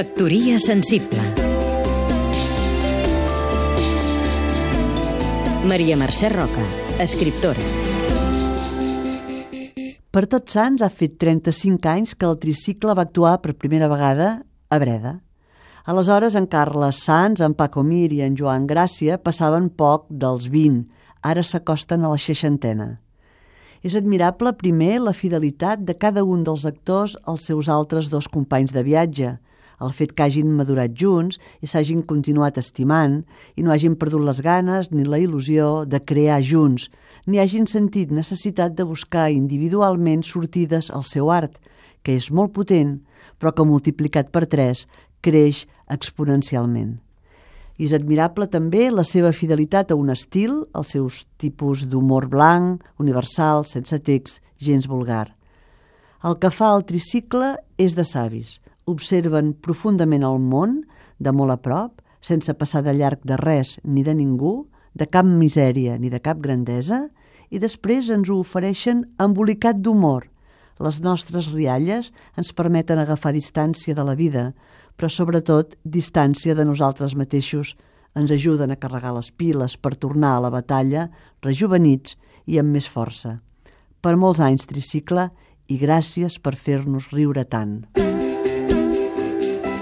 Factoria sensible Maria Mercè Roca, escriptora Per tots sants ha fet 35 anys que el tricicle va actuar per primera vegada a Breda. Aleshores, en Carles Sans, en Paco Mir i en Joan Gràcia passaven poc dels 20, ara s'acosten a la seixantena. És admirable, primer, la fidelitat de cada un dels actors als seus altres dos companys de viatge, el fet que hagin madurat junts i s'hagin continuat estimant i no hagin perdut les ganes ni la il·lusió de crear junts, ni hagin sentit necessitat de buscar individualment sortides al seu art, que és molt potent, però que multiplicat per tres creix exponencialment. I és admirable també la seva fidelitat a un estil, els seus tipus d'humor blanc, universal, sense text, gens vulgar. El que fa el tricicle és de savis. Observen profundament el món, de molt a prop, sense passar de llarg de res ni de ningú, de cap misèria ni de cap grandesa, i després ens ho ofereixen embolicat d'humor. Les nostres rialles ens permeten agafar distància de la vida, però sobretot distància de nosaltres mateixos ens ajuden a carregar les piles per tornar a la batalla rejuvenits i amb més força. Per molts anys tricicle i gràcies per fer-nos riure tant.